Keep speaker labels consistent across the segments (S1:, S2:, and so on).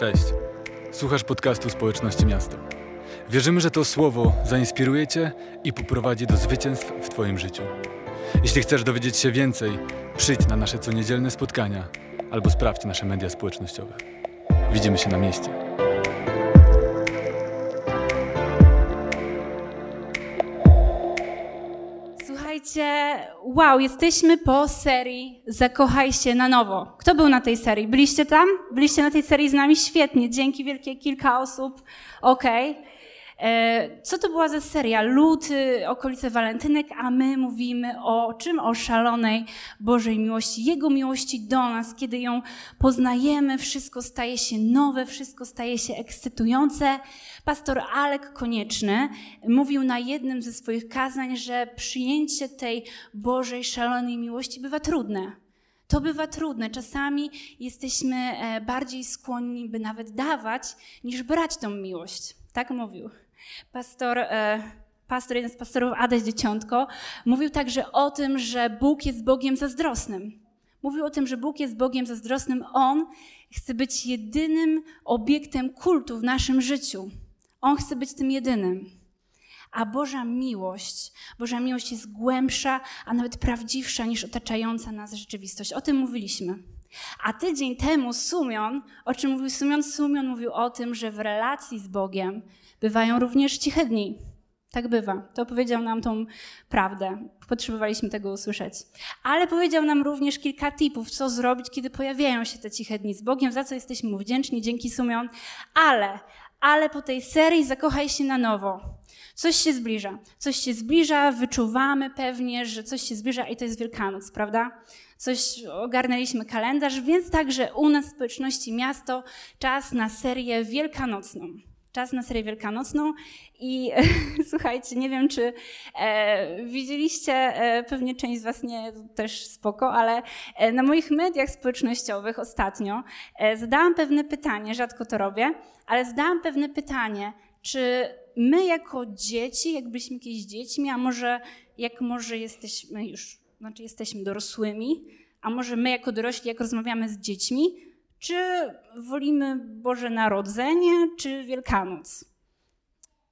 S1: Cześć. Słuchasz podcastu Społeczności Miasto. Wierzymy, że to słowo zainspiruje Cię i poprowadzi do zwycięstw w Twoim życiu. Jeśli chcesz dowiedzieć się więcej, przyjdź na nasze coniedzielne spotkania albo sprawdź nasze media społecznościowe. Widzimy się na mieście.
S2: Wow, jesteśmy po serii Zakochaj się na nowo. Kto był na tej serii? Byliście tam? Byliście na tej serii z nami? Świetnie, dzięki wielkie, kilka osób. Okej. Okay. Co to była za seria? Luty, okolice walentynek, a my mówimy o czym? O szalonej Bożej miłości, Jego miłości do nas. Kiedy ją poznajemy, wszystko staje się nowe, wszystko staje się ekscytujące. Pastor Alek Konieczny mówił na jednym ze swoich kazań, że przyjęcie tej Bożej szalonej miłości bywa trudne. To bywa trudne. Czasami jesteśmy e, bardziej skłonni, by nawet dawać, niż brać tą miłość. Tak mówił. Pastor, e, pastor, jeden z pastorów, Adaś Dzieciątko, mówił także o tym, że Bóg jest Bogiem zazdrosnym. Mówił o tym, że Bóg jest Bogiem zazdrosnym. On chce być jedynym obiektem kultu w naszym życiu. On chce być tym jedynym. A Boża miłość, Boża miłość jest głębsza, a nawet prawdziwsza niż otaczająca nas rzeczywistość. O tym mówiliśmy. A tydzień temu Sumion, o czym mówił Sumion? Sumion mówił o tym, że w relacji z Bogiem bywają również ciche dni. Tak bywa. To powiedział nam tą prawdę. Potrzebowaliśmy tego usłyszeć. Ale powiedział nam również kilka tipów, co zrobić, kiedy pojawiają się te ciche dni z Bogiem, za co jesteśmy mu wdzięczni, dzięki Sumion. Ale, ale po tej serii zakochaj się na nowo. Coś się zbliża. Coś się zbliża, wyczuwamy pewnie, że coś się zbliża i to jest Wielkanoc, prawda? Coś ogarnęliśmy kalendarz, więc także u nas w społeczności miasto czas na serię wielkanocną. Czas na serię wielkanocną i słuchajcie, nie wiem, czy e, widzieliście, e, pewnie część z was nie, też spoko, ale e, na moich mediach społecznościowych ostatnio e, zadałam pewne pytanie, rzadko to robię, ale zadałam pewne pytanie, czy my jako dzieci, jak byliśmy jakieś dziećmi, a może jak może jesteśmy już, znaczy jesteśmy dorosłymi, a może my jako dorośli, jak rozmawiamy z dziećmi, czy wolimy Boże Narodzenie, czy Wielkanoc?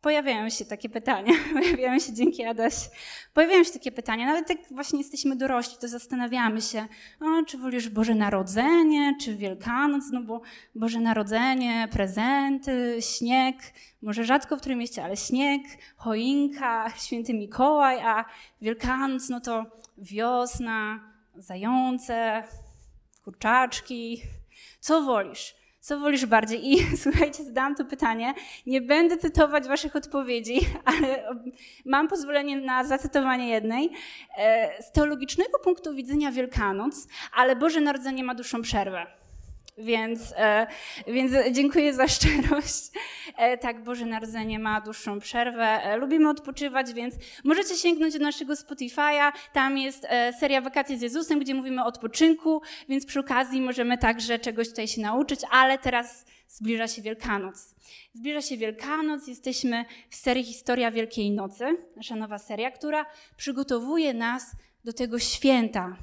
S2: Pojawiają się takie pytania, pojawiają się dzięki Adaś, pojawiają się takie pytania, nawet jak właśnie jesteśmy dorośli, to zastanawiamy się, o, czy wolisz Boże Narodzenie, czy Wielkanoc, no bo Boże Narodzenie, prezenty, śnieg, może rzadko w którym mieście, ale śnieg, choinka, święty Mikołaj, a Wielkanoc, no to wiosna, zające, kurczaczki, co wolisz? Co wolisz bardziej? I słuchajcie, zadałam to pytanie. Nie będę cytować waszych odpowiedzi, ale mam pozwolenie na zacytowanie jednej. E, z teologicznego punktu widzenia Wielkanoc, ale Boże Narodzenie ma dłuższą przerwę. Więc, e, więc dziękuję za szczerość. E, tak, Boże Narodzenie ma dłuższą przerwę. E, lubimy odpoczywać, więc możecie sięgnąć do naszego Spotify'a. Tam jest seria Wakacje z Jezusem, gdzie mówimy o odpoczynku, więc przy okazji możemy także czegoś tutaj się nauczyć, ale teraz zbliża się Wielkanoc. Zbliża się Wielkanoc, jesteśmy w serii Historia Wielkiej Nocy, nasza nowa seria, która przygotowuje nas do tego święta.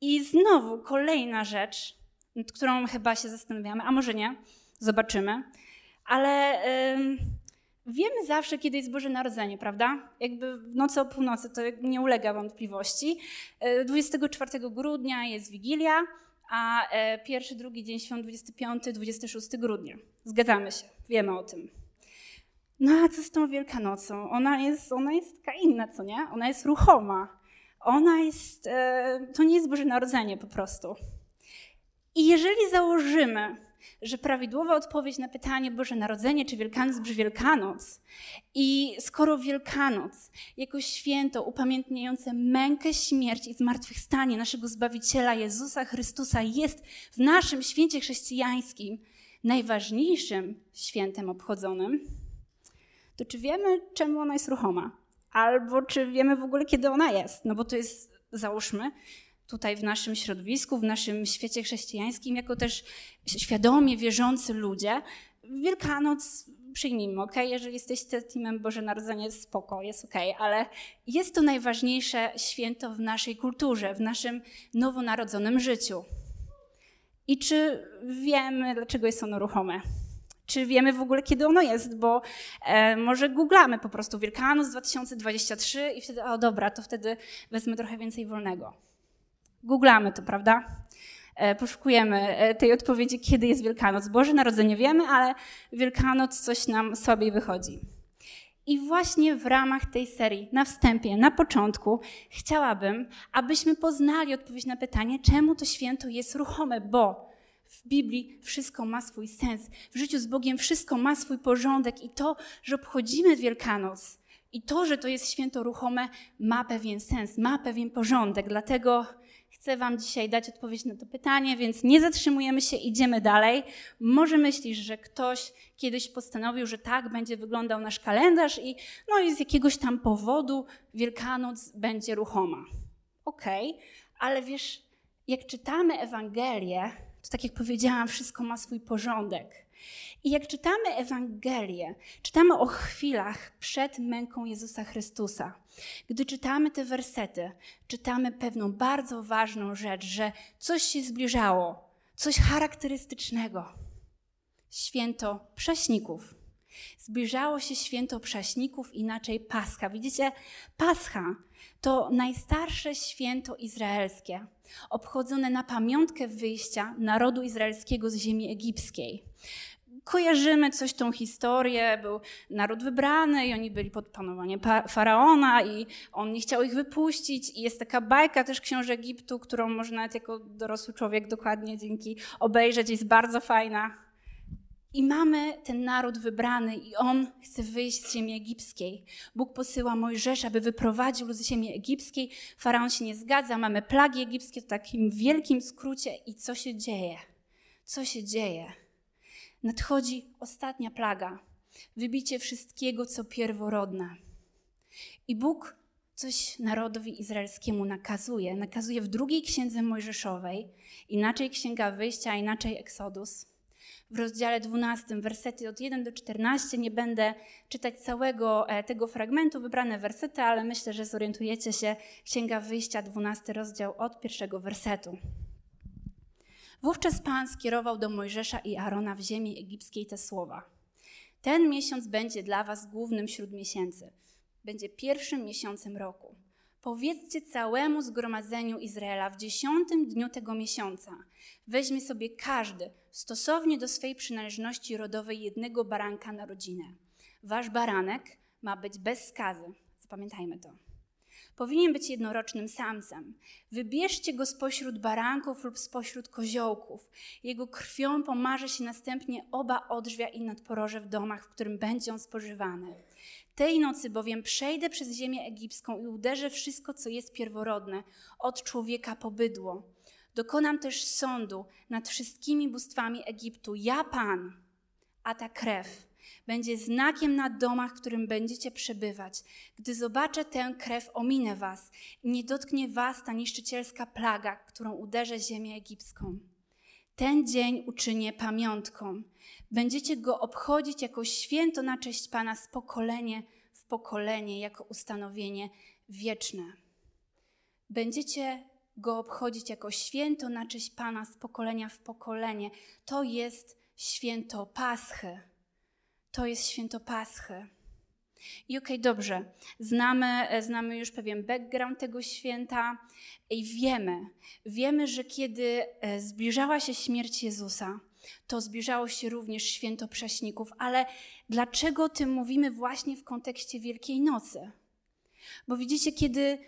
S2: I znowu kolejna rzecz, nad którą chyba się zastanawiamy, a może nie, zobaczymy. Ale wiemy zawsze, kiedy jest Boże Narodzenie, prawda? Jakby w nocy o północy, to nie ulega wątpliwości. 24 e, grudnia jest Wigilia, a e, pierwszy, drugi dzień świąt 25, 26 grudnia. Zgadzamy się, wiemy o tym. No a co z tą Wielkanocą? Ona jest, ona jest taka inna, co nie? Ona jest ruchoma. Ona jest, e, to nie jest Boże Narodzenie po prostu. I jeżeli założymy, że prawidłowa odpowiedź na pytanie Boże Narodzenie czy Wielkanoc brzmi Wielkanoc, i skoro Wielkanoc jako święto upamiętniające mękę, śmierć i zmartwychwstanie naszego Zbawiciela Jezusa Chrystusa jest w naszym święcie chrześcijańskim najważniejszym świętem obchodzonym, to czy wiemy, czemu ona jest ruchoma? Albo czy wiemy w ogóle, kiedy ona jest? No bo to jest, załóżmy, tutaj w naszym środowisku, w naszym świecie chrześcijańskim, jako też świadomie wierzący ludzie, Wielkanoc przyjmijmy, ok? Jeżeli jesteście teamem Boże Narodzenie, spoko, jest ok, ale jest to najważniejsze święto w naszej kulturze, w naszym nowonarodzonym życiu. I czy wiemy, dlaczego jest ono ruchome? Czy wiemy w ogóle, kiedy ono jest? Bo e, może googlamy po prostu Wielkanoc 2023 i wtedy, o dobra, to wtedy wezmę trochę więcej wolnego. Googlamy to, prawda? E, poszukujemy e, tej odpowiedzi, kiedy jest Wielkanoc. Boże Narodzenie wiemy, ale Wielkanoc coś nam słabiej wychodzi. I właśnie w ramach tej serii, na wstępie, na początku, chciałabym, abyśmy poznali odpowiedź na pytanie, czemu to święto jest ruchome, bo w Biblii wszystko ma swój sens. W życiu z Bogiem wszystko ma swój porządek i to, że obchodzimy Wielkanoc i to, że to jest święto ruchome, ma pewien sens, ma pewien porządek. Dlatego Chcę Wam dzisiaj dać odpowiedź na to pytanie, więc nie zatrzymujemy się, idziemy dalej. Może myślisz, że ktoś kiedyś postanowił, że tak będzie wyglądał nasz kalendarz i no i z jakiegoś tam powodu Wielkanoc będzie ruchoma. Okej, okay, ale wiesz, jak czytamy Ewangelię, to tak jak powiedziałam, wszystko ma swój porządek. I jak czytamy Ewangelię, czytamy o chwilach przed męką Jezusa Chrystusa. Gdy czytamy te wersety, czytamy pewną bardzo ważną rzecz, że coś się zbliżało, coś charakterystycznego. Święto prześników. Zbliżało się święto prześników, inaczej Pascha. Widzicie, Pascha to najstarsze święto izraelskie, obchodzone na pamiątkę wyjścia narodu izraelskiego z ziemi egipskiej kojarzymy coś tą historię, był naród wybrany i oni byli pod panowaniem faraona i on nie chciał ich wypuścić i jest taka bajka też książę Egiptu, którą można jako dorosły człowiek dokładnie dzięki obejrzeć, jest bardzo fajna. I mamy ten naród wybrany i on chce wyjść z ziemi egipskiej. Bóg posyła Mojżesza, aby wyprowadził lud z ziemi egipskiej. Faraon się nie zgadza, mamy plagi egipskie w takim wielkim skrócie. I co się dzieje? Co się dzieje? nadchodzi ostatnia plaga wybicie wszystkiego, co pierworodne. I Bóg coś narodowi izraelskiemu nakazuje. Nakazuje w drugiej księdze Mojżeszowej, inaczej Księga Wyjścia, inaczej Eksodus. W rozdziale 12, wersety od 1 do 14. Nie będę czytać całego e, tego fragmentu, wybrane wersety, ale myślę, że zorientujecie się. Księga Wyjścia, 12 rozdział od pierwszego wersetu. Wówczas Pan skierował do Mojżesza i Arona w ziemi egipskiej te słowa. Ten miesiąc będzie dla was głównym wśród miesięcy. Będzie pierwszym miesiącem roku. Powiedzcie całemu zgromadzeniu Izraela w dziesiątym dniu tego miesiąca. Weźmie sobie każdy, stosownie do swej przynależności rodowej, jednego baranka na rodzinę. Wasz baranek ma być bez skazy. Zapamiętajmy to powinien być jednorocznym samcem. Wybierzcie go spośród baranków lub spośród koziołków. Jego krwią pomarze się następnie oba odrzwia i nadporoże w domach, w którym będzie on spożywany. Tej nocy bowiem przejdę przez ziemię egipską i uderzę wszystko, co jest pierworodne, od człowieka po bydło. Dokonam też sądu nad wszystkimi bóstwami Egiptu. Ja Pan, a ta krew będzie znakiem na domach, w którym będziecie przebywać. Gdy zobaczę tę krew, ominę was nie dotknie was ta niszczycielska plaga, którą uderzę ziemię egipską. Ten dzień uczynię pamiątką. Będziecie go obchodzić jako święto na cześć Pana z pokolenia pokolenie, jako ustanowienie wieczne. Będziecie go obchodzić jako święto na cześć Pana z pokolenia w pokolenie. To jest święto Paschy to jest święto Paschy. I okej, okay, dobrze, znamy, znamy już pewien background tego święta i wiemy, wiemy, że kiedy e, zbliżała się śmierć Jezusa, to zbliżało się również święto prześników. Ale dlaczego o tym mówimy właśnie w kontekście Wielkiej Nocy? Bo widzicie, kiedy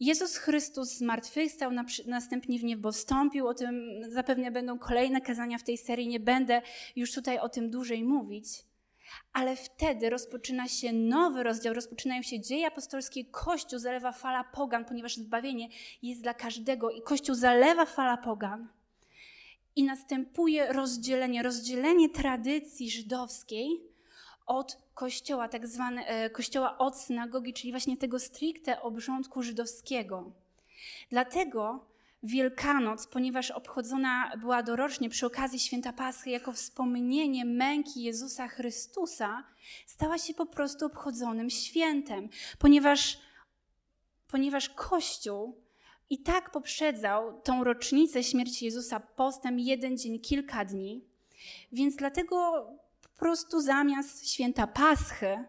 S2: Jezus Chrystus zmartwychwstał, następnie w niebo wstąpił, o tym zapewne będą kolejne kazania w tej serii, nie będę już tutaj o tym dłużej mówić ale wtedy rozpoczyna się nowy rozdział, rozpoczynają się dzieje apostolskie. Kościół zalewa fala pogan, ponieważ zbawienie jest dla każdego i Kościół zalewa fala pogan. I następuje rozdzielenie, rozdzielenie tradycji żydowskiej od kościoła, tak zwane e, kościoła od synagogi, czyli właśnie tego stricte obrządku żydowskiego. Dlatego Wielkanoc, ponieważ obchodzona była dorocznie przy okazji święta Paschy jako wspomnienie męki Jezusa Chrystusa, stała się po prostu obchodzonym świętem, ponieważ, ponieważ Kościół I tak poprzedzał tą rocznicę śmierci Jezusa postem jeden dzień, kilka dni. Więc dlatego po prostu zamiast święta Paschy,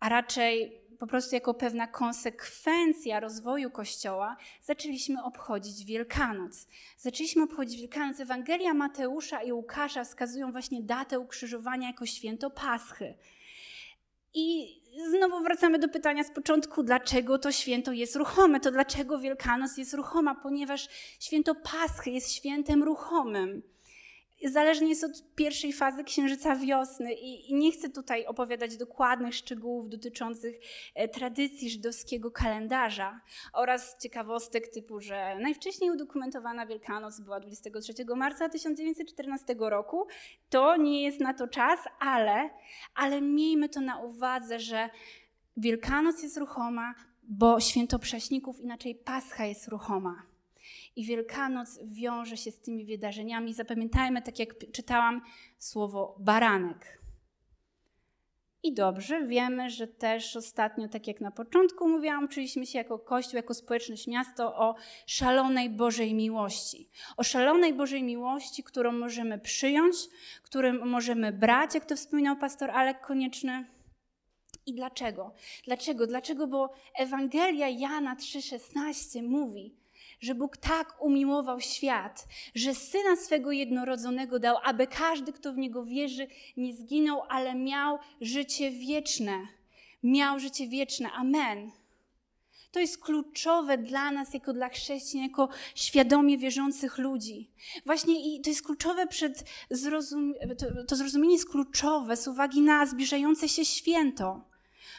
S2: a raczej po prostu jako pewna konsekwencja rozwoju Kościoła, zaczęliśmy obchodzić Wielkanoc. Zaczęliśmy obchodzić Wielkanoc. Ewangelia Mateusza i Łukasza wskazują właśnie datę ukrzyżowania jako święto Paschy. I znowu wracamy do pytania z początku, dlaczego to święto jest ruchome? To dlaczego Wielkanoc jest ruchoma? Ponieważ święto Paschy jest świętem ruchomym zależnie jest od pierwszej fazy księżyca wiosny i, nie chcę tutaj opowiadać dokładnych szczegółów dotyczących e, tradycji żydowskiego kalendarza oraz ciekawostek typu, że najwcześniej udokumentowana Wielkanoc była 23 marca 1914 roku. To nie jest na to czas, ale, ale miejmy to na uwadze, że Wielkanoc jest ruchoma, bo święto prześników, inaczej Pascha jest ruchoma i Wielkanoc wiąże się z tymi wydarzeniami. Zapamiętajmy, tak jak czytałam, słowo baranek. I dobrze, wiemy, że też ostatnio, tak jak na początku mówiłam, uczyliśmy się jako Kościół, jako społeczność miasto o szalonej Bożej miłości. O szalonej Bożej miłości, którą możemy przyjąć, którą możemy brać, jak to wspominał pastor Alek Konieczny. I dlaczego? Dlaczego? Dlaczego? Bo Ewangelia Jana 3,16 mówi, że Bóg tak umiłował świat, że syna swego jednorodzonego dał, aby każdy, kto w niego wierzy, nie zginął, ale miał życie wieczne. Miał życie wieczne. Amen. To jest kluczowe dla nas, jako dla chrześcijan, jako świadomie wierzących ludzi. Właśnie i to jest kluczowe przed zrozum... to, to zrozumienie jest kluczowe z uwagi na zbliżające się święto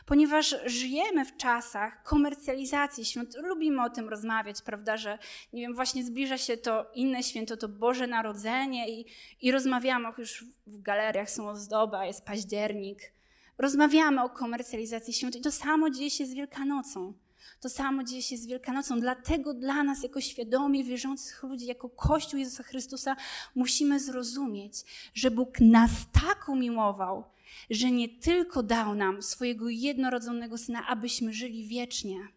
S2: ponieważ żyjemy w czasach komercjalizacji świąt. Lubimy o tym rozmawiać, prawda, że nie wiem, właśnie zbliża się to inne święto, to Boże Narodzenie i, i rozmawiamy, już w galeriach są ozdoba, jest październik. Rozmawiamy o komercjalizacji świąt i to samo dzieje się z Wielkanocą. To samo dzieje się z Wielkanocą. Dlatego dla nas, jako świadomie wierzących ludzi, jako Kościół Jezusa Chrystusa, musimy zrozumieć, że Bóg nas tak umiłował, że nie tylko dał nam swojego jednorodzonego syna, abyśmy żyli wiecznie.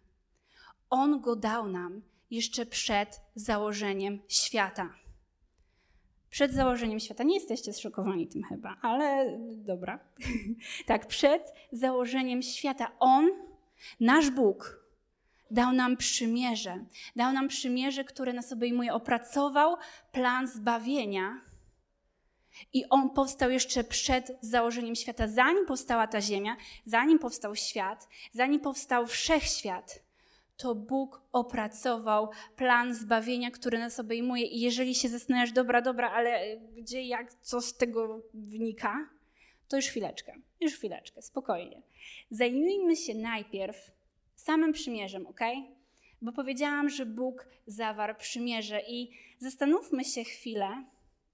S2: On go dał nam jeszcze przed założeniem świata. Przed założeniem świata. Nie jesteście zszokowani tym chyba, ale dobra. tak, przed założeniem świata. On, nasz Bóg, dał nam przymierze. Dał nam przymierze, które nas obejmuje. Opracował plan zbawienia i on powstał jeszcze przed założeniem świata, zanim powstała ta ziemia, zanim powstał świat, zanim powstał wszechświat. To Bóg opracował plan zbawienia, który nas obejmuje. I jeżeli się zastanawiasz, dobra, dobra, ale gdzie, jak, co z tego wynika, to już chwileczkę, już chwileczkę, spokojnie. Zajmijmy się najpierw samym przymierzem, ok? Bo powiedziałam, że Bóg zawarł przymierze i zastanówmy się chwilę,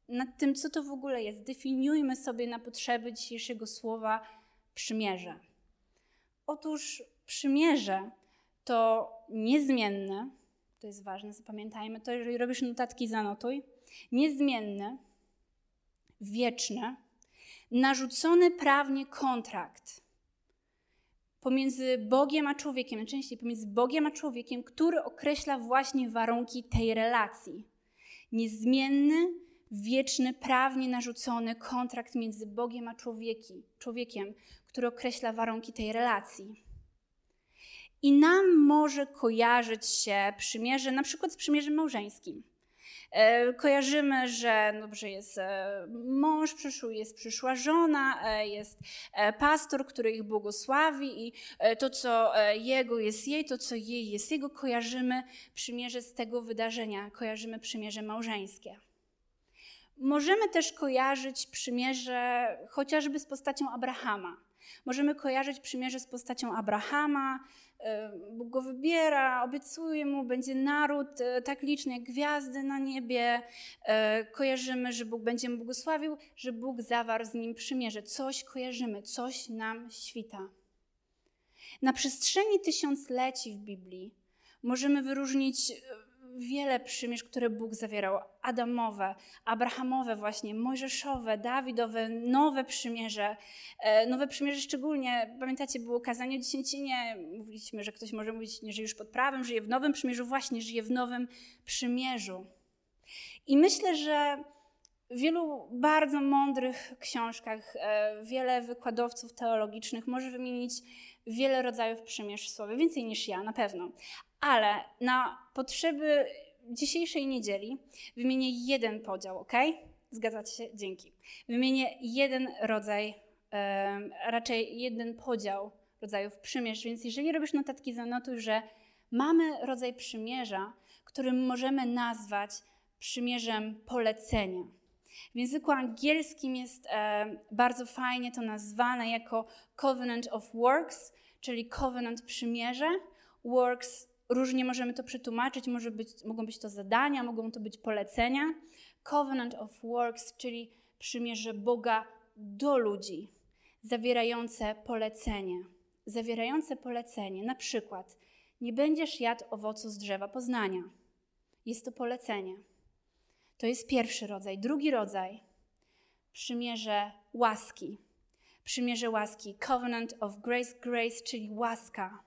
S2: nad tym, co to w ogóle jest. Definiujmy sobie na potrzeby dzisiejszego słowa przymierze. Otóż przymierze to niezmienne, to jest ważne, zapamiętajmy to, jeżeli robisz notatki, zanotuj. Niezmienny, wieczny, narzucony prawnie kontrakt pomiędzy Bogiem a człowiekiem, najczęściej pomiędzy Bogiem a człowiekiem, który określa właśnie warunki tej relacji. Niezmienny, wieczny, prawnie narzucony kontrakt między Bogiem a człowieki, człowiekiem, który określa warunki tej relacji. I nam może kojarzyć się przymierze, na przykład z przymierzem małżeńskim. E, kojarzymy, że dobrze jest e, mąż przyszły, jest przyszła żona, e, jest pastor, który ich błogosławi i to, co jego jest jej, to, co jej jest jego, kojarzymy przymierze z tego wydarzenia, kojarzymy przymierze małżeńskie. Możemy też kojarzyć przymierze chociażby z postacią Abrahama. Możemy kojarzyć przymierze z postacią Abrahama. E, Bóg go wybiera, obiecuje mu, będzie naród e, tak liczny jak gwiazdy na niebie. E, kojarzymy, że Bóg będzie mu błogosławił, że Bóg zawarł z nim przymierze. Coś kojarzymy, coś nam świta. Na przestrzeni tysiącleci w Biblii możemy wyróżnić wiele przymierz, które Bóg zawierał. Adamowe, Abrahamowe właśnie, Mojżeszowe, Dawidowe, nowe przymierze. E, nowe przymierze szczególnie, pamiętacie, było kazanie o dziesięcinie. Mówiliśmy, że ktoś może mówić, nie żyje już pod prawem, żyje w nowym przymierzu. Właśnie, żyje w nowym przymierzu. I myślę, że w wielu bardzo mądrych książkach e, wiele wykładowców teologicznych może wymienić wiele rodzajów przymierz w słowie, więcej niż ja, na pewno. Ale na potrzeby dzisiejszej niedzieli wymienię jeden podział, ok? Zgadzacie się? Dzięki. Wymienię jeden rodzaj, raczej jeden podział rodzajów przymierz, więc jeżeli robisz notatki, zanotuj, że mamy rodzaj przymierza, którym możemy nazwać przymierzem polecenia. W języku angielskim jest e, bardzo fajnie to nazwane jako Covenant of Works, czyli Covenant przymierze. Works różnie możemy to przetłumaczyć, może być, mogą być to zadania, mogą to być polecenia. Covenant of Works, czyli przymierze Boga do ludzi, zawierające polecenie. Zawierające polecenie, na przykład, nie będziesz jadł owocu z drzewa poznania. Jest to polecenie. To jest pierwszy rodzaj. Drugi rodzaj przymierze łaski. Przymierze łaski, covenant of grace, grace, czyli łaska.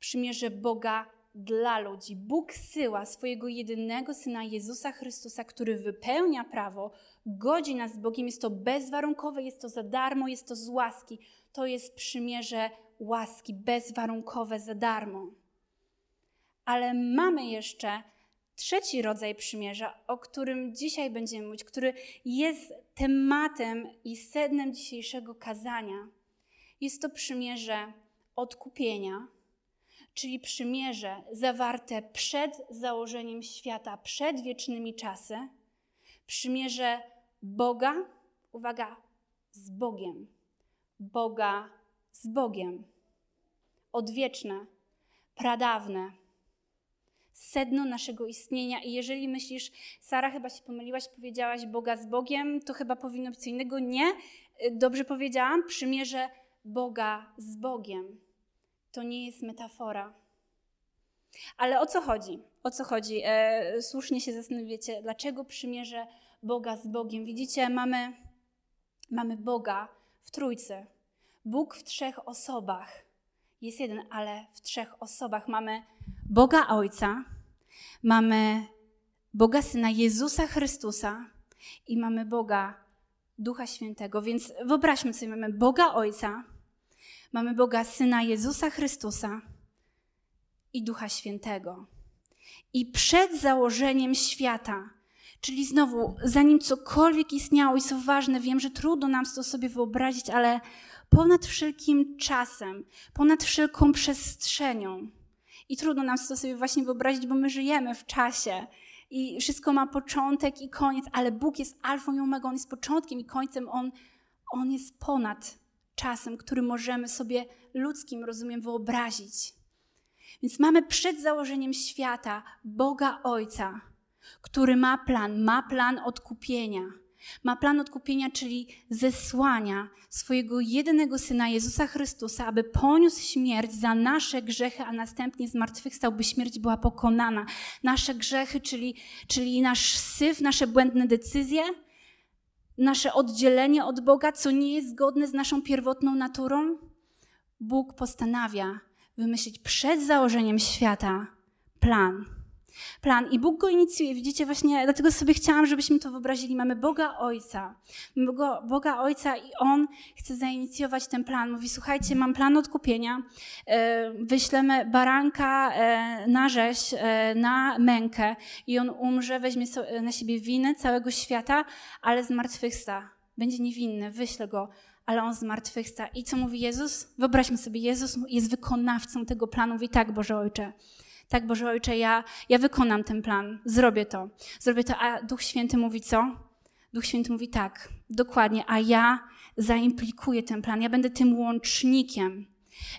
S2: Przymierze Boga dla ludzi. Bóg syła swojego jedynego syna Jezusa Chrystusa, który wypełnia prawo, godzi nas z Bogiem. Jest to bezwarunkowe, jest to za darmo, jest to z łaski. To jest przymierze łaski, bezwarunkowe, za darmo. Ale mamy jeszcze trzeci rodzaj przymierza, o którym dzisiaj będziemy mówić, który jest tematem i sednem dzisiejszego kazania. Jest to przymierze odkupienia, czyli przymierze zawarte przed założeniem świata, przed wiecznymi czasy, przymierze Boga, uwaga, z Bogiem, Boga z Bogiem, odwieczne, pradawne sedno naszego istnienia. I jeżeli myślisz, Sara, chyba się pomyliłaś, powiedziałaś Boga z Bogiem, to chyba powinno być co innego. Nie, y, dobrze powiedziałam, przymierze Boga z Bogiem. To nie jest metafora. Ale o co chodzi? O co chodzi? E, słusznie się zastanawiacie, dlaczego przymierze Boga z Bogiem? Widzicie, mamy, mamy Boga w Trójcy. Bóg w trzech osobach. Jest jeden, ale w trzech osobach mamy Boga Ojca, mamy Boga Syna Jezusa Chrystusa i mamy Boga Ducha Świętego. Więc wyobraźmy sobie, mamy Boga Ojca, mamy Boga Syna Jezusa Chrystusa i Ducha Świętego. I przed założeniem świata, czyli znowu, zanim cokolwiek istniało, i co ważne, wiem, że trudno nam to sobie wyobrazić, ale ponad wszelkim czasem, ponad wszelką przestrzenią, i trudno nam to sobie właśnie wyobrazić, bo my żyjemy w czasie i wszystko ma początek i koniec, ale Bóg jest alfą i omegą, On jest początkiem i końcem, On, on jest ponad czasem, który możemy sobie ludzkim rozumiem wyobrazić. Więc mamy przed założeniem świata Boga Ojca, który ma plan, ma plan odkupienia ma plan odkupienia, czyli zesłania swojego jedynego syna Jezusa Chrystusa, aby poniósł śmierć za nasze grzechy, a następnie zmartwychwstał, by śmierć była pokonana. Nasze grzechy, czyli, czyli nasz syf, nasze błędne decyzje, nasze oddzielenie od Boga, co nie jest zgodne z naszą pierwotną naturą. Bóg postanawia wymyślić przed założeniem świata plan plan i Bóg go inicjuje. Widzicie, właśnie dlatego sobie chciałam, żebyśmy to wyobrazili. Mamy Boga Ojca. Boga, Boga Ojca i On chce zainicjować ten plan. Mówi, słuchajcie, mam plan odkupienia. E, wyślemy baranka e, na rzeź, e, na mękę i On umrze, weźmie na siebie winę całego świata, ale zmartwychwsta. Będzie niewinny, wyślę Go ale on zmartwychwsta. I co mówi Jezus? Wyobraźmy sobie, Jezus jest wykonawcą tego planu. Mówi tak, Boże Ojcze, tak, Boże Ojcze, ja, ja wykonam ten plan, zrobię to. Zrobię to, a Duch Święty mówi co? Duch Święty mówi tak, dokładnie, a ja zaimplikuję ten plan, ja będę tym łącznikiem.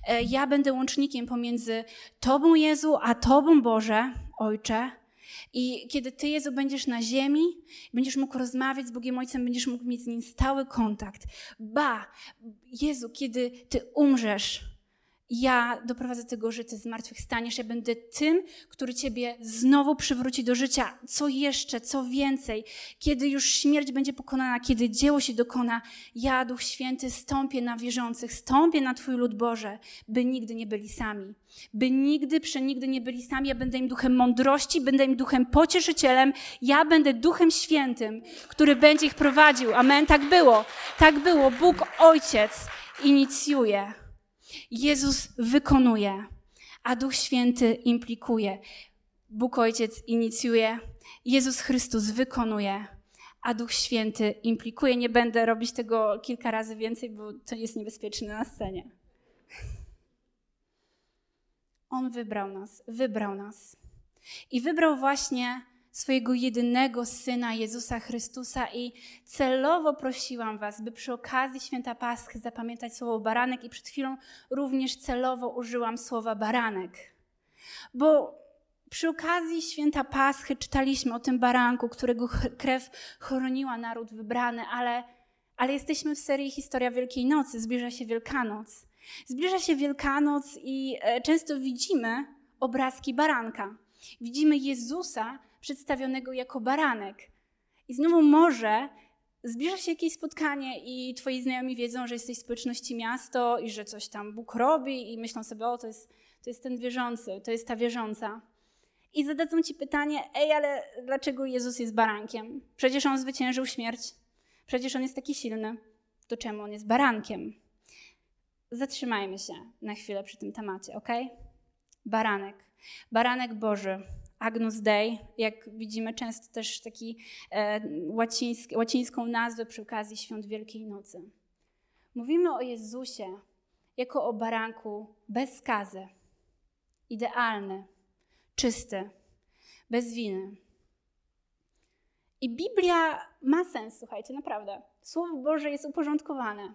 S2: E, ja będę łącznikiem pomiędzy Tobą, Jezu, a Tobą, Boże, Ojcze. I kiedy Ty, Jezu, będziesz na ziemi, będziesz mógł rozmawiać z Bogiem Ojcem, będziesz mógł mieć z Nim stały kontakt. Ba, Jezu, kiedy Ty umrzesz, ja doprowadzę tego, że ty zmartwychwstaniesz. Ja będę tym, który ciebie znowu przywróci do życia. Co jeszcze, co więcej. Kiedy już śmierć będzie pokonana, kiedy dzieło się dokona, ja, Duch Święty, stąpię na wierzących, stąpię na twój lud Boże, by nigdy nie byli sami. By nigdy, przenigdy nie byli sami. Ja będę im duchem mądrości, będę im duchem pocieszycielem. Ja będę duchem świętym, który będzie ich prowadził. Amen. Tak było. Tak było. Bóg Ojciec inicjuje. Jezus wykonuje, a Duch Święty implikuje. Bóg Ojciec inicjuje, Jezus Chrystus wykonuje, a Duch Święty implikuje. Nie będę robić tego kilka razy więcej, bo to jest niebezpieczne na scenie. On wybrał nas, wybrał nas. I wybrał właśnie swojego jedynego Syna Jezusa Chrystusa i celowo prosiłam Was, by przy okazji Święta Paschy zapamiętać słowo baranek i przed chwilą również celowo użyłam słowa baranek. Bo przy okazji Święta Paschy czytaliśmy o tym baranku, którego krew chroniła naród wybrany, ale, ale jesteśmy w serii Historia Wielkiej Nocy, zbliża się Wielkanoc. Zbliża się Wielkanoc i e, często widzimy obrazki baranka. Widzimy Jezusa, przedstawionego jako baranek. I znowu może zbliża się jakieś spotkanie i twoi znajomi wiedzą, że jesteś w społeczności miasto i że coś tam Bóg robi i myślą sobie, o to jest, to jest ten wierzący, to jest ta wierząca. I zadadzą ci pytanie, ej, ale dlaczego Jezus jest barankiem? Przecież On zwyciężył śmierć. Przecież On jest taki silny. To czemu On jest barankiem? Zatrzymajmy się na chwilę przy tym temacie, ok? Baranek. Baranek Boży Agnus Dei, jak widzimy często też taki e, łacińsk, łacińską nazwę przy okazji świąt Wielkiej Nocy. Mówimy o Jezusie jako o baranku bez skazy, idealny, czysty, bez winy. I Biblia ma sens, słuchajcie, naprawdę. Słowo Boże jest uporządkowane,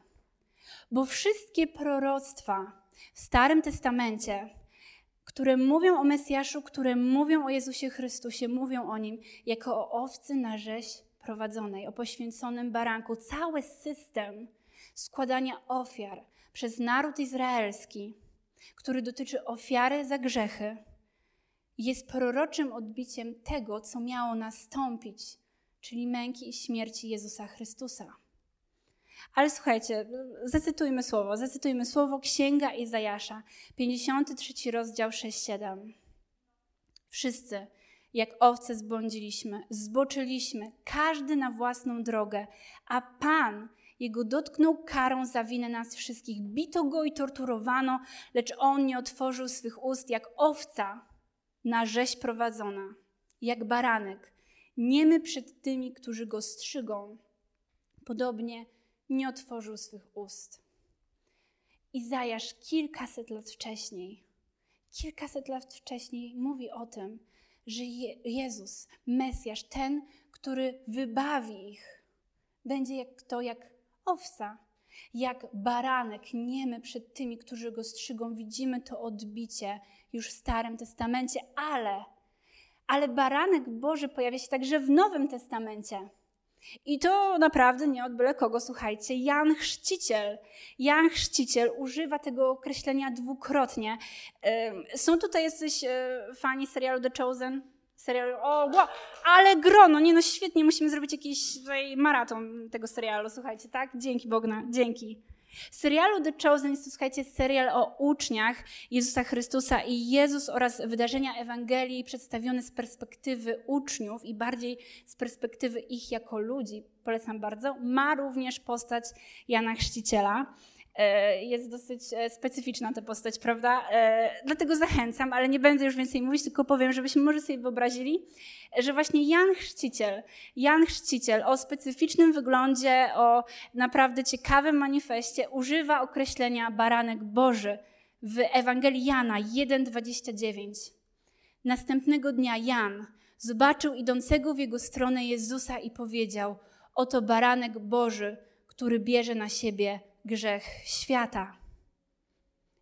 S2: bo wszystkie proroctwa w Starym Testamencie które mówią o Mesjaszu, które mówią o Jezusie Chrystusie, mówią o Nim jako o owcy na rzeź prowadzonej, o poświęconym baranku. Cały system składania ofiar przez naród izraelski, który dotyczy ofiary za grzechy, jest proroczym odbiciem tego, co miało nastąpić, czyli męki i śmierci Jezusa Chrystusa. Ale słuchajcie, zacytujmy słowo, zacytujmy słowo Księga Izajasza, 53 rozdział 6-7. Wszyscy, jak owce zbłądziliśmy, zboczyliśmy, każdy na własną drogę, a Pan jego dotknął karą za winę nas wszystkich. Bito go i torturowano, lecz on nie otworzył swych ust, jak owca na rzeź prowadzona, jak baranek, niemy przed tymi, którzy go strzygą. Podobnie nie otworzył swych ust. Izajasz kilkaset lat wcześniej, kilkaset lat wcześniej mówi o tym, że Je Jezus, Mesjasz, ten, który wybawi ich, będzie jak to jak owca, jak baranek niemy przed tymi, którzy go strzygą. Widzimy to odbicie już w Starym Testamencie, ale, ale baranek Boży pojawia się także w Nowym Testamencie. I to naprawdę nie od byle kogo, słuchajcie. Jan Chrzciciel. Jan Chrzciciel używa tego określenia dwukrotnie. Są tutaj jacyś e, fani serialu The Chosen? Serialu, o, wow, ale grono, nie no świetnie, musimy zrobić jakiś tutaj maraton tego serialu, słuchajcie, tak? Dzięki Bogna, dzięki. Serialu The Chosen jest to, słuchajcie, serial o uczniach Jezusa Chrystusa i Jezus oraz wydarzenia Ewangelii przedstawione z perspektywy uczniów i bardziej z perspektywy ich jako ludzi. Polecam bardzo. Ma również postać Jana Chrzciciela. E, jest dosyć e, specyficzna ta postać, prawda? E, dlatego zachęcam, ale nie będę już więcej mówić, tylko powiem, żebyśmy może sobie wyobrazili, że właśnie Jan Chrzciciel, Jan Chrzciciel o specyficznym wyglądzie, o naprawdę ciekawym manifestie używa określenia baranek Boży w Ewangelii Jana 1,29. Następnego dnia Jan zobaczył idącego w jego stronę Jezusa i powiedział: Oto baranek Boży, który bierze na siebie grzech świata.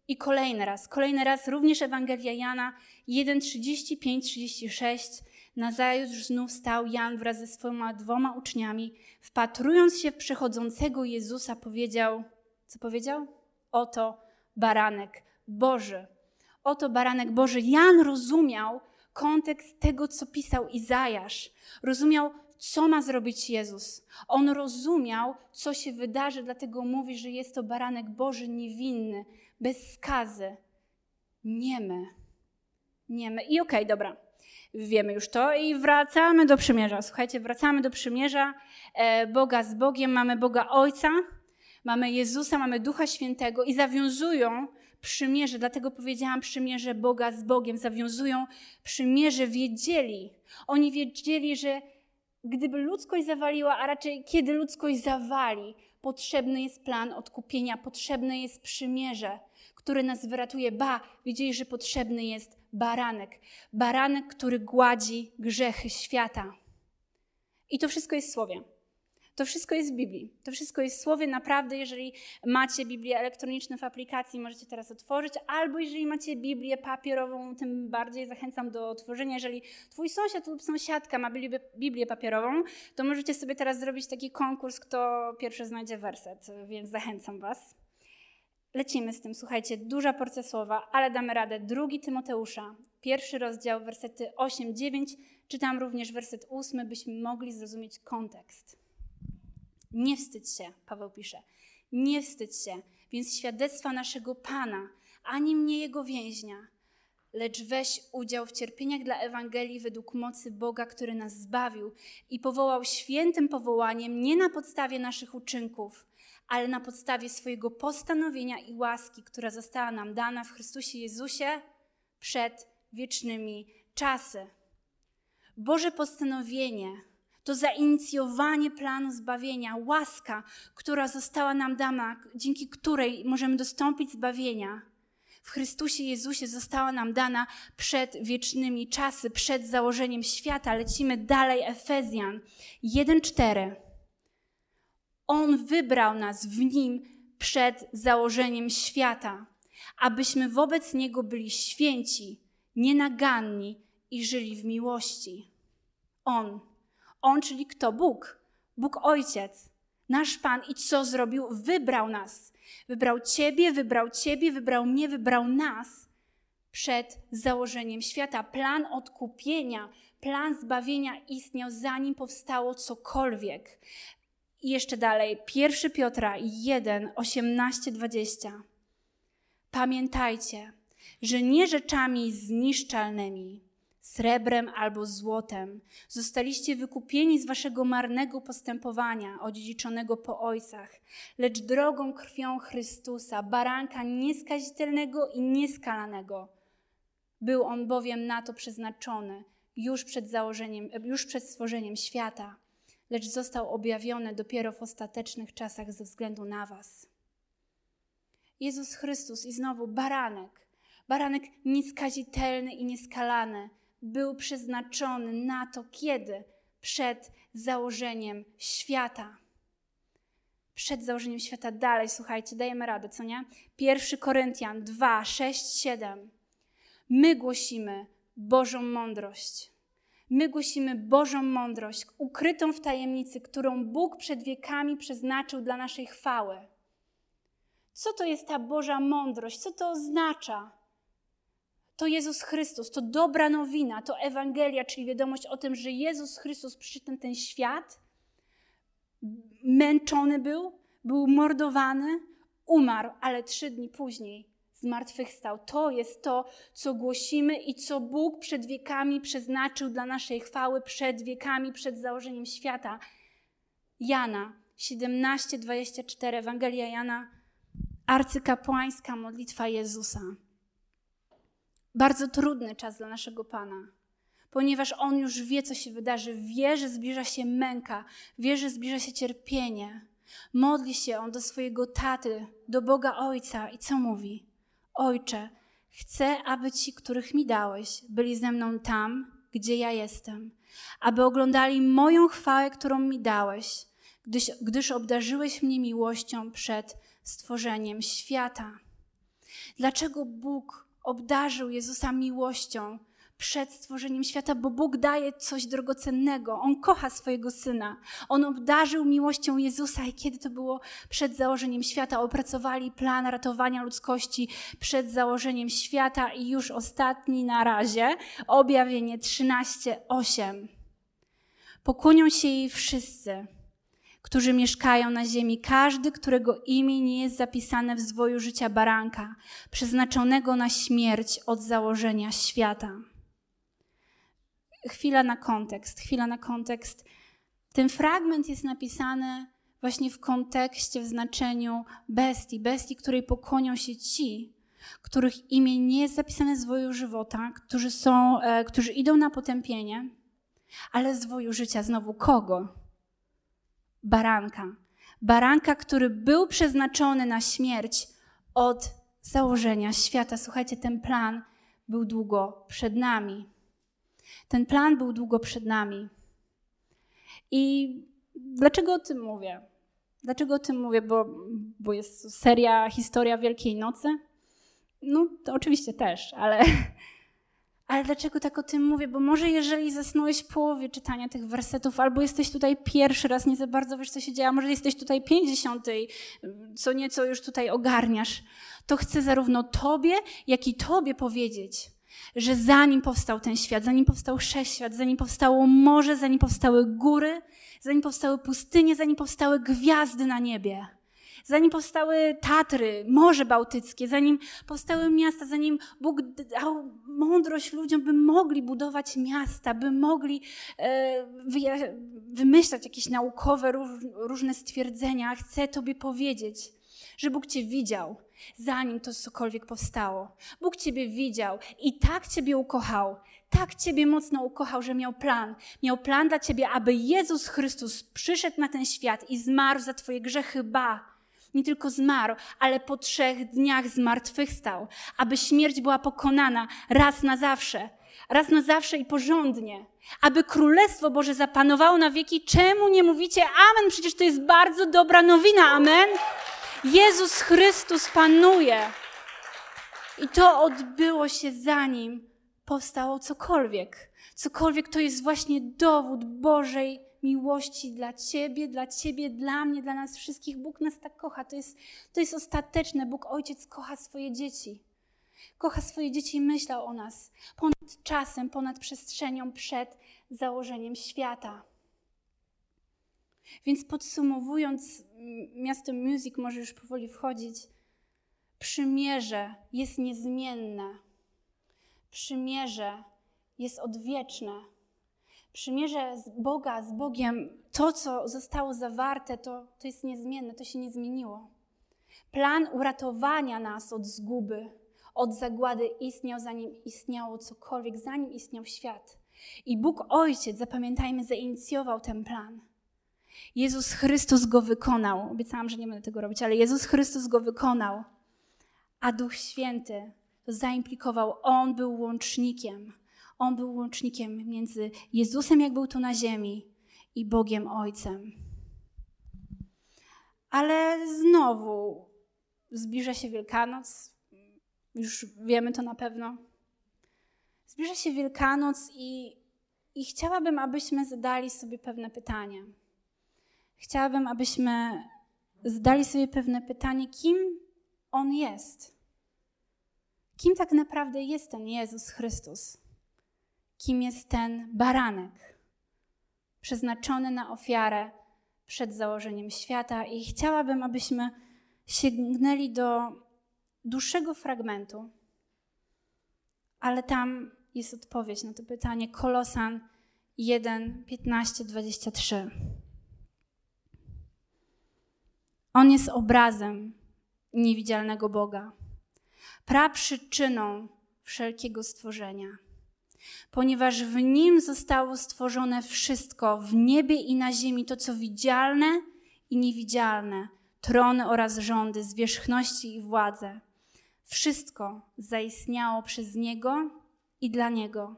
S2: I kolejny raz, kolejny raz również Ewangelia Jana 1:35-36. Nazajutrz znów stał Jan wraz ze swoimi dwoma uczniami, wpatrując się w przechodzącego Jezusa, powiedział, co powiedział? Oto baranek Boży. Oto baranek Boży. Jan rozumiał kontekst tego, co pisał Izajasz. Rozumiał, co ma zrobić Jezus. On rozumiał, co się wydarzy, dlatego mówi, że jest to baranek Boży niewinny, bez skazy, niemy. Niemy. I okej, okay, dobra. Wiemy już to i wracamy do przymierza. Słuchajcie, wracamy do przymierza e, Boga z Bogiem. Mamy Boga Ojca, mamy Jezusa, mamy Ducha Świętego i zawiązują przymierze, dlatego powiedziałam przymierze Boga z Bogiem, zawiązują przymierze, wiedzieli. Oni wiedzieli, że gdyby ludzkość zawaliła, a raczej kiedy ludzkość zawali, potrzebny jest plan odkupienia, potrzebne jest przymierze, które nas wyratuje. Ba, wiedzieli, że potrzebny jest baranek. Baranek, który gładzi grzechy świata. I to wszystko jest w Słowie. To wszystko jest w Biblii. To wszystko jest w Słowie. Naprawdę, jeżeli macie Biblię elektroniczną w aplikacji, możecie teraz otworzyć, albo jeżeli macie Biblię papierową, tym bardziej zachęcam do otworzenia. Jeżeli twój sąsiad lub sąsiadka ma Biblię, papierową, to możecie sobie teraz zrobić taki konkurs, kto pierwszy znajdzie werset, więc zachęcam was. Lecimy z tym, słuchajcie, duża porcja słowa, ale damy radę. Drugi Tymoteusza, pierwszy rozdział, wersety 8-9, czytam również werset 8, byśmy mogli zrozumieć kontekst. Nie wstydź się, Paweł pisze, nie wstydź się, więc świadectwa naszego Pana, ani mnie Jego więźnia, lecz weź udział w cierpieniach dla Ewangelii według mocy Boga, który nas zbawił i powołał świętym powołaniem nie na podstawie naszych uczynków, ale na podstawie swojego postanowienia i łaski, która została nam dana w Chrystusie Jezusie przed wiecznymi czasy. Boże postanowienie to zainicjowanie planu zbawienia, łaska, która została nam dana, dzięki której możemy dostąpić zbawienia. W Chrystusie Jezusie została nam dana przed wiecznymi czasy, przed założeniem świata. Lecimy dalej, Efezjan 1:4. On wybrał nas w nim przed założeniem świata, abyśmy wobec niego byli święci, nienaganni i żyli w miłości. On on, czyli kto? Bóg. Bóg Ojciec. Nasz Pan. I co zrobił? Wybrał nas. Wybrał Ciebie, wybrał Ciebie, wybrał mnie, wybrał nas przed założeniem świata. Plan odkupienia, plan zbawienia istniał zanim powstało cokolwiek. I jeszcze dalej, 1 Piotra 1, 18, 20. Pamiętajcie, że nie rzeczami zniszczalnymi, srebrem albo złotem. Zostaliście wykupieni z waszego marnego postępowania, odziedziczonego po ojcach, lecz drogą krwią Chrystusa, baranka nieskazitelnego i nieskalanego. Był on bowiem na to przeznaczony już przed założeniem, już przed stworzeniem świata, lecz został objawiony dopiero w ostatecznych czasach ze względu na was. Jezus Chrystus i znowu baranek, baranek nieskazitelny i nieskalany, był przeznaczony na to, kiedy? Przed założeniem świata. Przed założeniem świata dalej, słuchajcie, dajemy radę, co nie? 1 Koryntian 2, 6, 7. My głosimy Bożą mądrość. My głosimy Bożą mądrość, ukrytą w tajemnicy, którą Bóg przed wiekami przeznaczył dla naszej chwały. Co to jest ta Boża mądrość? Co to oznacza? To Jezus Chrystus, to dobra nowina, to Ewangelia, czyli wiadomość o tym, że Jezus Chrystus przyszedł na ten świat, męczony był, był mordowany, umarł, ale trzy dni później zmartwychwstał. To jest to, co głosimy i co Bóg przed wiekami przeznaczył dla naszej chwały, przed wiekami, przed założeniem świata. Jana 17:24, Ewangelia Jana, arcykapłańska modlitwa Jezusa bardzo trudny czas dla naszego Pana, ponieważ On już wie, co się wydarzy, wie, że zbliża się męka, wie, że zbliża się cierpienie. Modli się On do swojego taty, do Boga Ojca i co mówi? Ojcze, chcę, aby ci, których mi dałeś, byli ze mną tam, gdzie ja jestem, aby oglądali moją chwałę, którą mi dałeś, gdyż, gdyż obdarzyłeś mnie miłością przed stworzeniem świata. Dlaczego Bóg obdarzył Jezusa miłością przed stworzeniem świata, bo Bóg daje coś drogocennego. On kocha swojego syna. On obdarzył miłością Jezusa i kiedy to było przed założeniem świata, opracowali plan ratowania ludzkości przed założeniem świata i już ostatni na razie, objawienie 13:8. Pokłonią się jej wszyscy którzy mieszkają na ziemi, każdy, którego imię nie jest zapisane w zwoju życia baranka, przeznaczonego na śmierć od założenia świata. Chwila na kontekst, chwila na kontekst. Ten fragment jest napisany właśnie w kontekście, w znaczeniu bestii, bestii, której pokłonią się ci, których imię nie jest zapisane w zwoju żywota, którzy, są, e, którzy idą na potępienie, ale zwoju życia znowu kogo? Baranka. Baranka, który był przeznaczony na śmierć od założenia świata. Słuchajcie, ten plan był długo przed nami. Ten plan był długo przed nami. I dlaczego o tym mówię? Dlaczego o tym mówię? Bo, bo jest seria Historia Wielkiej Nocy? No, to oczywiście też, ale ale dlaczego tak o tym mówię? Bo może jeżeli zasnąłeś w połowie czytania tych wersetów, albo jesteś tutaj pierwszy raz, nie za bardzo wiesz, co się dzieje, a może jesteś tutaj pięćdziesiątej, co nieco już tutaj ogarniasz, to chcę zarówno tobie, jak i tobie powiedzieć, że zanim powstał ten świat, zanim powstał wszechświat, zanim powstało morze, zanim powstały góry, zanim powstały pustynie, zanim powstały gwiazdy na niebie, zanim powstały Tatry, Morze Bałtyckie, zanim powstały miasta, zanim Bóg dał mądrość ludziom, by mogli budować miasta, by mogli e, wymyślać jakieś naukowe, różne stwierdzenia, chcę Tobie powiedzieć, że Bóg Cię widział, zanim to cokolwiek powstało. Bóg Ciebie widział i tak Ciebie ukochał, tak Ciebie mocno ukochał, że miał plan. Miał plan dla Ciebie, aby Jezus Chrystus przyszedł na ten świat i zmarł za Twoje grzechy, ba, nie tylko zmarł, ale po trzech dniach zmartwychwstał, aby śmierć była pokonana raz na zawsze, raz na zawsze i porządnie, aby Królestwo Boże zapanowało na wieki. Czemu nie mówicie amen? Przecież to jest bardzo dobra nowina, amen? Jezus Chrystus panuje. I to odbyło się zanim powstało cokolwiek. Cokolwiek to jest właśnie dowód Bożej miłości dla Ciebie, dla Ciebie, dla mnie, dla nas wszystkich. Bóg nas tak kocha. To jest, to jest ostateczne. Bóg Ojciec kocha swoje dzieci. Kocha swoje dzieci i myślał o nas ponad czasem, ponad przestrzenią, przed założeniem świata. Więc podsumowując, miasto Music może już powoli wchodzić. Przymierze jest niezmienne. Przymierze jest odwieczne przymierze z Boga, z Bogiem, to, co zostało zawarte, to, to jest niezmienne, to się nie zmieniło. Plan uratowania nas od zguby, od zagłady istniał, zanim istniało cokolwiek, zanim istniał świat. I Bóg Ojciec, zapamiętajmy, zainicjował ten plan. Jezus Chrystus go wykonał. Obiecałam, że nie będę tego robić, ale Jezus Chrystus go wykonał. A Duch Święty zaimplikował. On był łącznikiem on był łącznikiem między Jezusem, jak był tu na ziemi, i Bogiem Ojcem. Ale znowu zbliża się Wielkanoc, już wiemy to na pewno. Zbliża się Wielkanoc i, i chciałabym, abyśmy zadali sobie pewne pytanie. Chciałabym, abyśmy zadali sobie pewne pytanie, kim On jest. Kim tak naprawdę jest ten Jezus Chrystus? Kim jest ten baranek przeznaczony na ofiarę przed założeniem świata. I chciałabym, abyśmy sięgnęli do dłuższego fragmentu, ale tam jest odpowiedź na to pytanie. Kolosan 1, 15, 23. On jest obrazem niewidzialnego Boga, praprzyczyną wszelkiego stworzenia ponieważ w nim zostało stworzone wszystko w niebie i na ziemi, to co widzialne i niewidzialne, trony oraz rządy, zwierzchności i władze. Wszystko zaistniało przez Niego i dla Niego.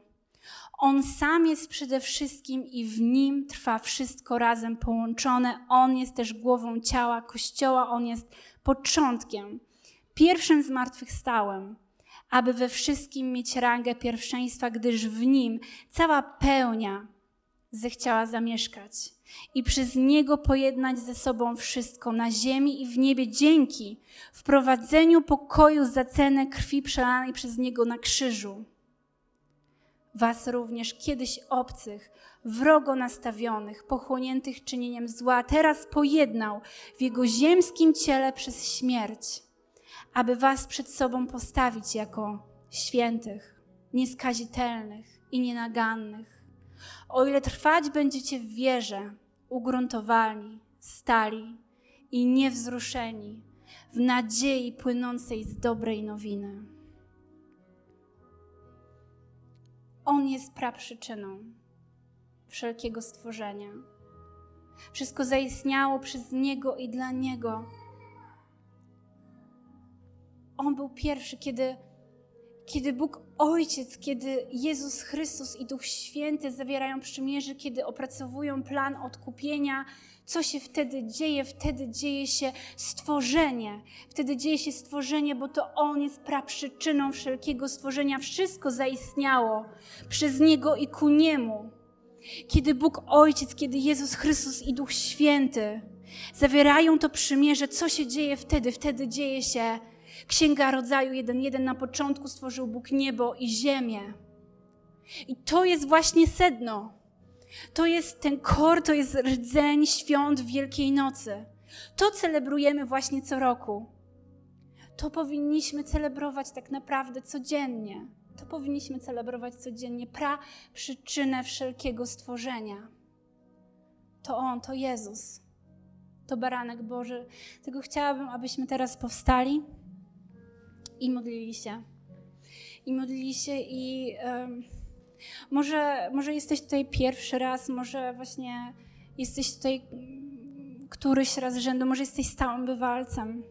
S2: On sam jest przede wszystkim i w nim trwa wszystko razem połączone. On jest też głową ciała Kościoła, on jest początkiem, pierwszym zmartwychwstałym aby we wszystkim mieć rangę pierwszeństwa, gdyż w nim cała pełnia zechciała zamieszkać i przez niego pojednać ze sobą wszystko na ziemi i w niebie dzięki wprowadzeniu pokoju za cenę krwi przelanej przez niego na krzyżu. Was również kiedyś obcych, wrogo nastawionych, pochłoniętych czynieniem zła, teraz pojednał w jego ziemskim ciele przez śmierć, aby was przed sobą postawić jako świętych, nieskazitelnych i nienagannych. O ile trwać będziecie w wierze, ugruntowani, stali i niewzruszeni w nadziei płynącej z dobrej nowiny. On jest praprzyczyną wszelkiego stworzenia. Wszystko zaistniało przez Niego i dla Niego. On był pierwszy, kiedy, kiedy Bóg Ojciec, kiedy Jezus Chrystus i Duch Święty zawierają przymierze, kiedy opracowują plan odkupienia, co się wtedy dzieje? Wtedy dzieje się stworzenie. Wtedy dzieje się stworzenie, bo to On jest praprzyczyną wszelkiego stworzenia. Wszystko zaistniało przez Niego i ku Niemu. Kiedy Bóg Ojciec, kiedy Jezus Chrystus i Duch Święty zawierają to przymierze, co się dzieje wtedy? Wtedy dzieje się Księga Rodzaju 1.1 na początku stworzył Bóg niebo i ziemię. I to jest właśnie sedno. To jest ten kor, to jest rdzeń świąt Wielkiej Nocy. To celebrujemy właśnie co roku. To powinniśmy celebrować tak naprawdę codziennie. To powinniśmy celebrować codziennie. Pra przyczynę wszelkiego stworzenia. To On, to Jezus. To baranek Boży. Tego chciałabym, abyśmy teraz powstali i modlili się. I modlili się i um, może, może jesteś tutaj pierwszy raz, może właśnie jesteś tutaj któryś raz rzędu, może jesteś stałym bywalcem.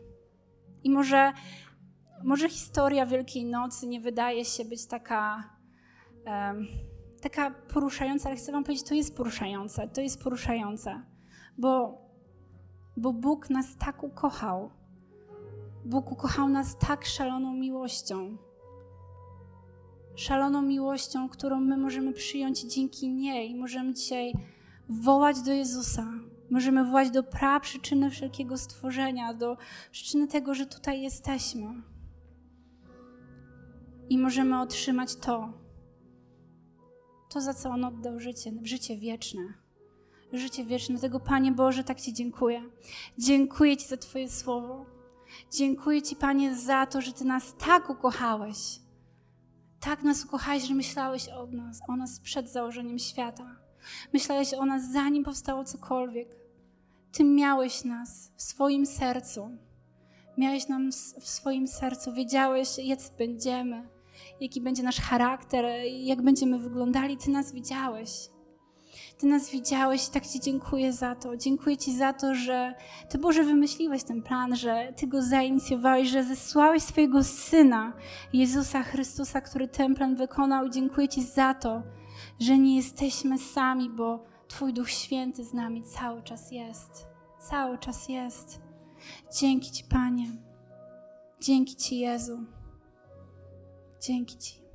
S2: I może, może historia Wielkiej Nocy nie wydaje się być taka, um, taka poruszająca, ale chcę wam powiedzieć, to jest poruszające, to jest poruszające, bo, bo Bóg nas tak ukochał, Bóg ukochał nas tak szaloną miłością. Szaloną miłością, którą my możemy przyjąć dzięki niej. Możemy dzisiaj wołać do Jezusa. Możemy wołać do pra przyczyny wszelkiego stworzenia, do przyczyny tego, że tutaj jesteśmy. I możemy otrzymać to, to za co On oddał życie, życie wieczne. Życie wieczne. Tego, Panie Boże, tak Ci dziękuję. Dziękuję Ci za Twoje słowo. Dziękuję Ci, Panie, za to, że Ty nas tak ukochałeś. Tak nas ukochałeś, że myślałeś o nas, o nas przed założeniem świata. Myślałeś o nas, zanim powstało cokolwiek. Ty miałeś nas w swoim sercu. Miałeś nam w swoim sercu. Wiedziałeś, jak będziemy, jaki będzie nasz charakter, jak będziemy wyglądali. Ty nas widziałeś. Ty nas widziałeś i tak Ci dziękuję za to. Dziękuję Ci za to, że Ty, Boże, wymyśliłeś ten plan, że Ty go zainicjowałeś, że zesłałeś swojego Syna, Jezusa Chrystusa, który ten plan wykonał. Dziękuję Ci za to, że nie jesteśmy sami, bo Twój Duch Święty z nami cały czas jest. Cały czas jest. Dzięki Ci, Panie. Dzięki Ci, Jezu. Dzięki Ci.